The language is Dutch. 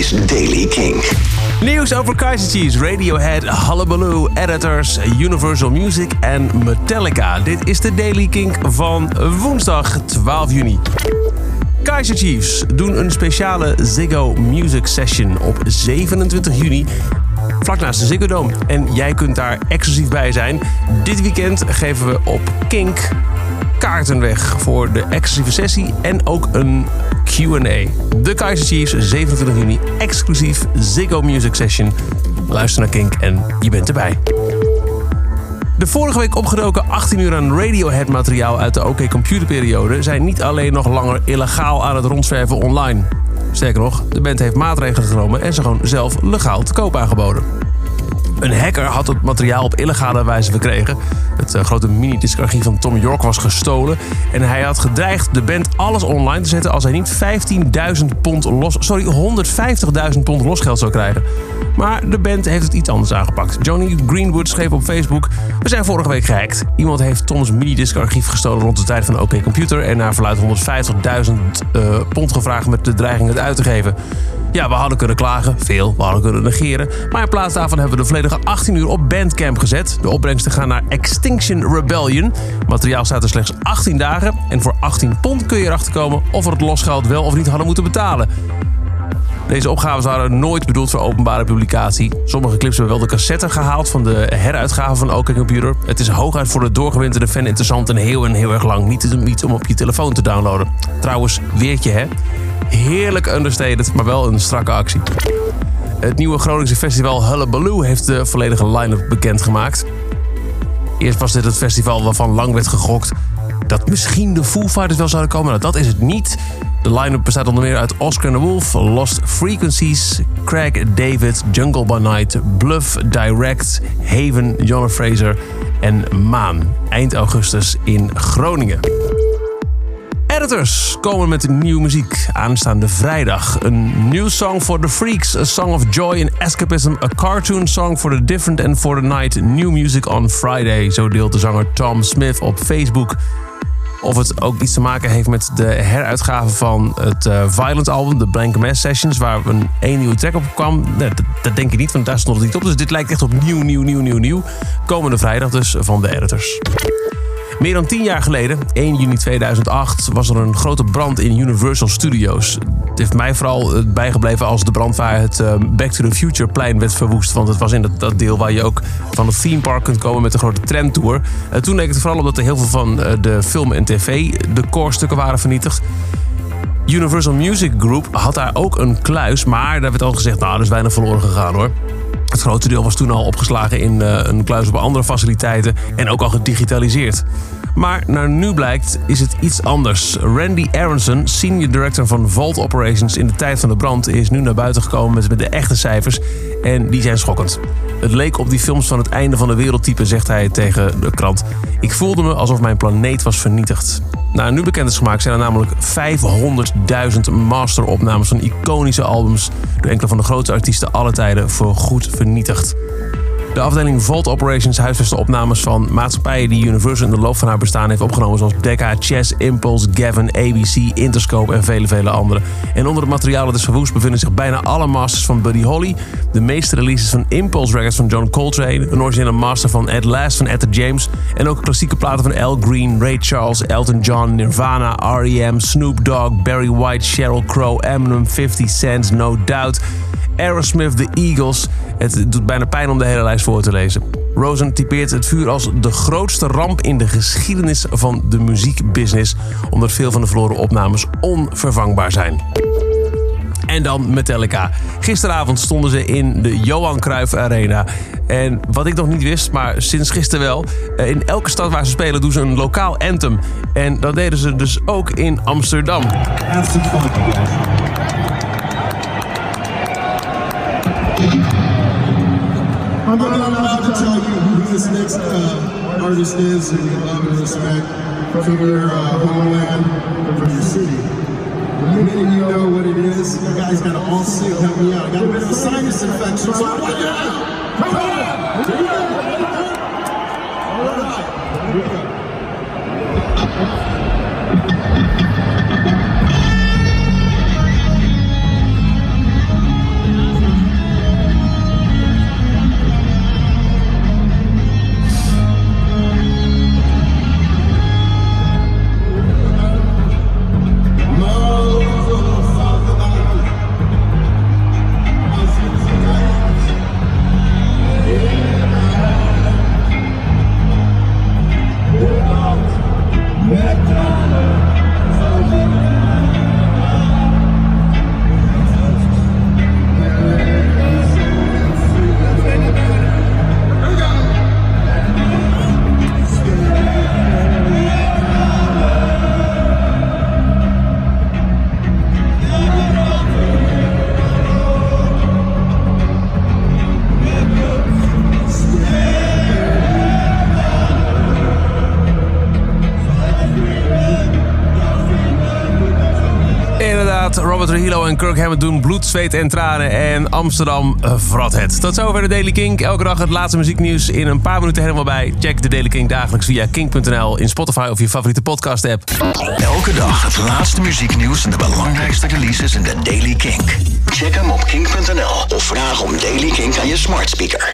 is Daily King. Nieuws over Kaiser Chiefs, Radiohead, Hullabaloo, Editors, Universal Music en Metallica. Dit is de Daily Kink van woensdag 12 juni. Kaiser Chiefs doen een speciale Ziggo Music Session op 27 juni vlak naast de Ziggo Dome. En jij kunt daar exclusief bij zijn. Dit weekend geven we op Kink kaarten weg voor de exclusieve sessie en ook een Q&A. De Kaiser Chiefs, 27 juni, exclusief Ziggo Music Session. Luister naar Kink en je bent erbij. De vorige week opgedoken 18 uur aan Radiohead materiaal uit de OK Computer periode zijn niet alleen nog langer illegaal aan het rondzwerven online. Sterker nog, de band heeft maatregelen genomen en ze gewoon zelf legaal te koop aangeboden. Een hacker had het materiaal op illegale wijze verkregen. Het uh, grote minidiscarchief van Tom York was gestolen. En hij had gedreigd de band alles online te zetten als hij niet 15.000 pond los... Sorry, 150.000 pond losgeld zou krijgen. Maar de band heeft het iets anders aangepakt. Johnny Greenwood schreef op Facebook... We zijn vorige week gehackt. Iemand heeft Toms minidiscarchief gestolen rond de tijd van OK Computer... en naar verluid 150.000 uh, pond gevraagd met de dreiging het uit te geven. Ja, we hadden kunnen klagen, veel, we hadden kunnen negeren. Maar in plaats daarvan hebben we de volledige 18 uur op Bandcamp gezet. De opbrengsten gaan naar Extinction Rebellion. Materiaal staat er slechts 18 dagen. En voor 18 pond kun je erachter komen of we het losgeld wel of niet hadden moeten betalen. Deze opgaves waren nooit bedoeld voor openbare publicatie. Sommige clips hebben wel de cassette gehaald van de heruitgave van OK Computer. Het is hooguit voor de doorgewinterde fan interessant en heel en heel erg lang. Niet om op je telefoon te downloaden. Trouwens, weertje hè. Heerlijk understated, maar wel een strakke actie. Het nieuwe Groningse festival Hullabaloo heeft de volledige line-up bekendgemaakt. Eerst was dit het festival waarvan lang werd gegokt dat misschien de Foo Fighters wel zouden komen. Nou, dat is het niet. De line-up bestaat onder meer uit Oscar and the Wolf, Lost Frequencies, Craig David, Jungle by Night, Bluff Direct, Haven, John Fraser en Maan. Eind augustus in Groningen. Editors komen met nieuwe muziek aanstaande vrijdag. Een new song for the freaks, a song of joy and escapism, a cartoon song for the different and for the night, new music on Friday. Zo deelt de zanger Tom Smith op Facebook. Of het ook iets te maken heeft met de heruitgave van het uh, Violent album, de Blank Mass Sessions, waar een één nieuwe track op kwam. Nee, dat, dat, denk ik niet, want daar stond het niet op. Dus dit lijkt echt op nieuw, nieuw, nieuw, nieuw, nieuw. Komende vrijdag dus van de editors. Meer dan tien jaar geleden, 1 juni 2008, was er een grote brand in Universal Studios. Het heeft mij vooral eh, bijgebleven als de brand waar het eh, Back to the Future plein werd verwoest. Want het was in dat, deel waar je ook van het theme park kunt komen met de grote trendtour. Uh, toen leek het vooral op dat er heel veel van de film en tv decorstukken waren vernietigd. Universal Music Group had daar ook een kluis, maar daar werd al gezegd, nou, er is weinig verloren gegaan hoor. Het grote deel was toen al opgeslagen in uh, een kluis op andere faciliteiten en ook al gedigitaliseerd. Maar naar nu blijkt is het iets anders. Randy Aronson, senior director van Vault Operations in de tijd van de brand, is nu naar buiten gekomen met, met de echte cijfers. En die zijn schokkend. Het leek op die films van het einde van de wereldtype, zegt hij tegen de krant. Ik voelde me alsof mijn planeet was vernietigd. Nou, nu bekend is gemaakt zijn er namelijk 500.000 masteropnames van iconische albums door enkele van de grootste artiesten aller tijden voor goed vernietigd. De afdeling Vault Operations huisvest de opnames van maatschappijen die Universal in de loop van haar bestaan heeft opgenomen, zoals Decca, Chess, Impulse, Gavin, ABC, Interscope en vele, vele andere. En onder het materiaal dat is verwoest bevinden zich bijna alle masters van Buddy Holly, de meeste releases van Impulse Records van John Coltrane, een originele master van Ed Last van Etta James en ook klassieke platen van Al Green, Ray Charles, Elton John, Nirvana, R.E.M., Snoop Dogg, Barry White, Sheryl Crow, Eminem, 50 Cent, No Doubt. Aerosmith, The Eagles. Het doet bijna pijn om de hele lijst voor te lezen. Rosen typeert het vuur als de grootste ramp in de geschiedenis van de muziekbusiness, omdat veel van de verloren opnames onvervangbaar zijn. En dan Metallica. Gisteravond stonden ze in de Johan Cruijff Arena. En wat ik nog niet wist, maar sinds gisteren wel... Eh, in elke stad waar ze spelen doen ze een lokaal anthem. En dat deden ze dus ook in Amsterdam. I'm not allowed to tell you who this next uh, artist is and love and respect from your uh, homeland from your city. The minute you know what it is, you guys gotta all sing, help me out. I got a bit of a sinus infection, so I want you to come on! Trujillo en Kirk Hammett doen bloed, zweet en tranen. En Amsterdam uh, vrat het. Tot zover de Daily Kink. Elke dag het laatste muzieknieuws in een paar minuten helemaal bij. Check de Daily Kink dagelijks via kink.nl in Spotify of je favoriete podcast app. Elke dag het laatste muzieknieuws en de belangrijkste releases in de Daily Kink. Check hem op kink.nl of vraag om Daily Kink aan je smart speaker.